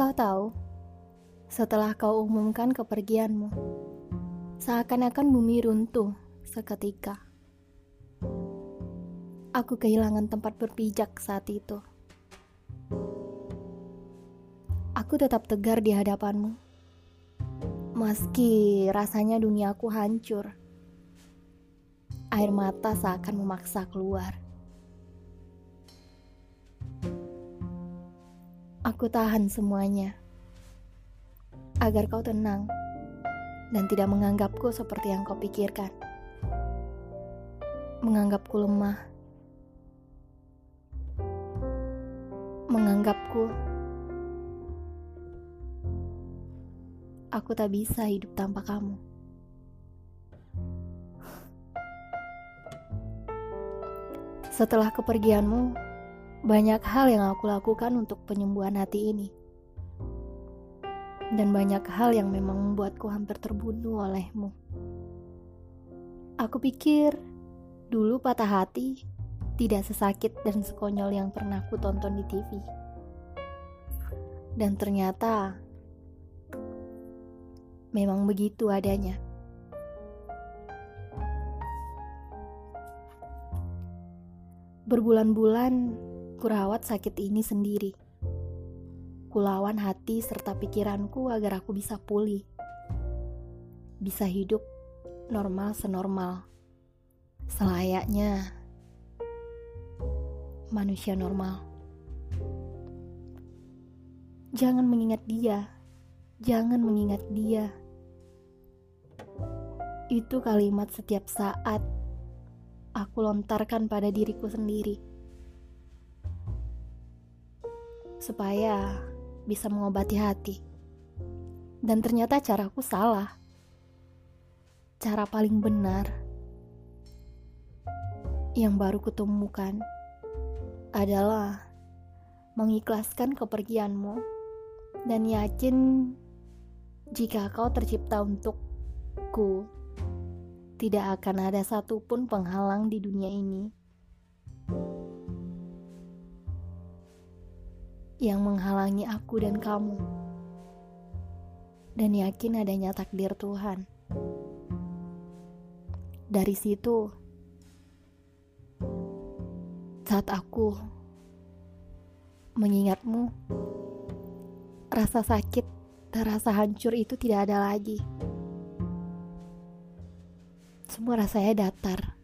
Kau tahu, setelah kau umumkan kepergianmu, seakan-akan bumi runtuh seketika. Aku kehilangan tempat berpijak saat itu. Aku tetap tegar di hadapanmu. Meski rasanya duniaku hancur. Air mata seakan memaksa keluar. Aku tahan semuanya agar kau tenang dan tidak menganggapku seperti yang kau pikirkan. Menganggapku lemah menganggapku aku tak bisa hidup tanpa kamu. Setelah kepergianmu, banyak hal yang aku lakukan untuk penyembuhan hati ini. Dan banyak hal yang memang membuatku hampir terbunuh olehmu. Aku pikir dulu patah hati tidak sesakit dan sekonyol yang pernah ku tonton di TV. Dan ternyata memang begitu adanya. Berbulan-bulan kurawat sakit ini sendiri. Kulawan hati serta pikiranku agar aku bisa pulih. Bisa hidup normal senormal. Selayaknya manusia normal. Jangan mengingat dia, jangan mengingat dia. Itu kalimat setiap saat aku lontarkan pada diriku sendiri, supaya bisa mengobati hati. Dan ternyata caraku salah, cara paling benar yang baru kutemukan adalah mengikhlaskan kepergianmu dan yakin jika kau tercipta untukku, tidak akan ada satupun penghalang di dunia ini yang menghalangi aku dan kamu, dan yakin adanya takdir Tuhan. Dari situ, saat aku mengingatmu, rasa sakit dan rasa hancur itu tidak ada lagi. Semua rasanya datar.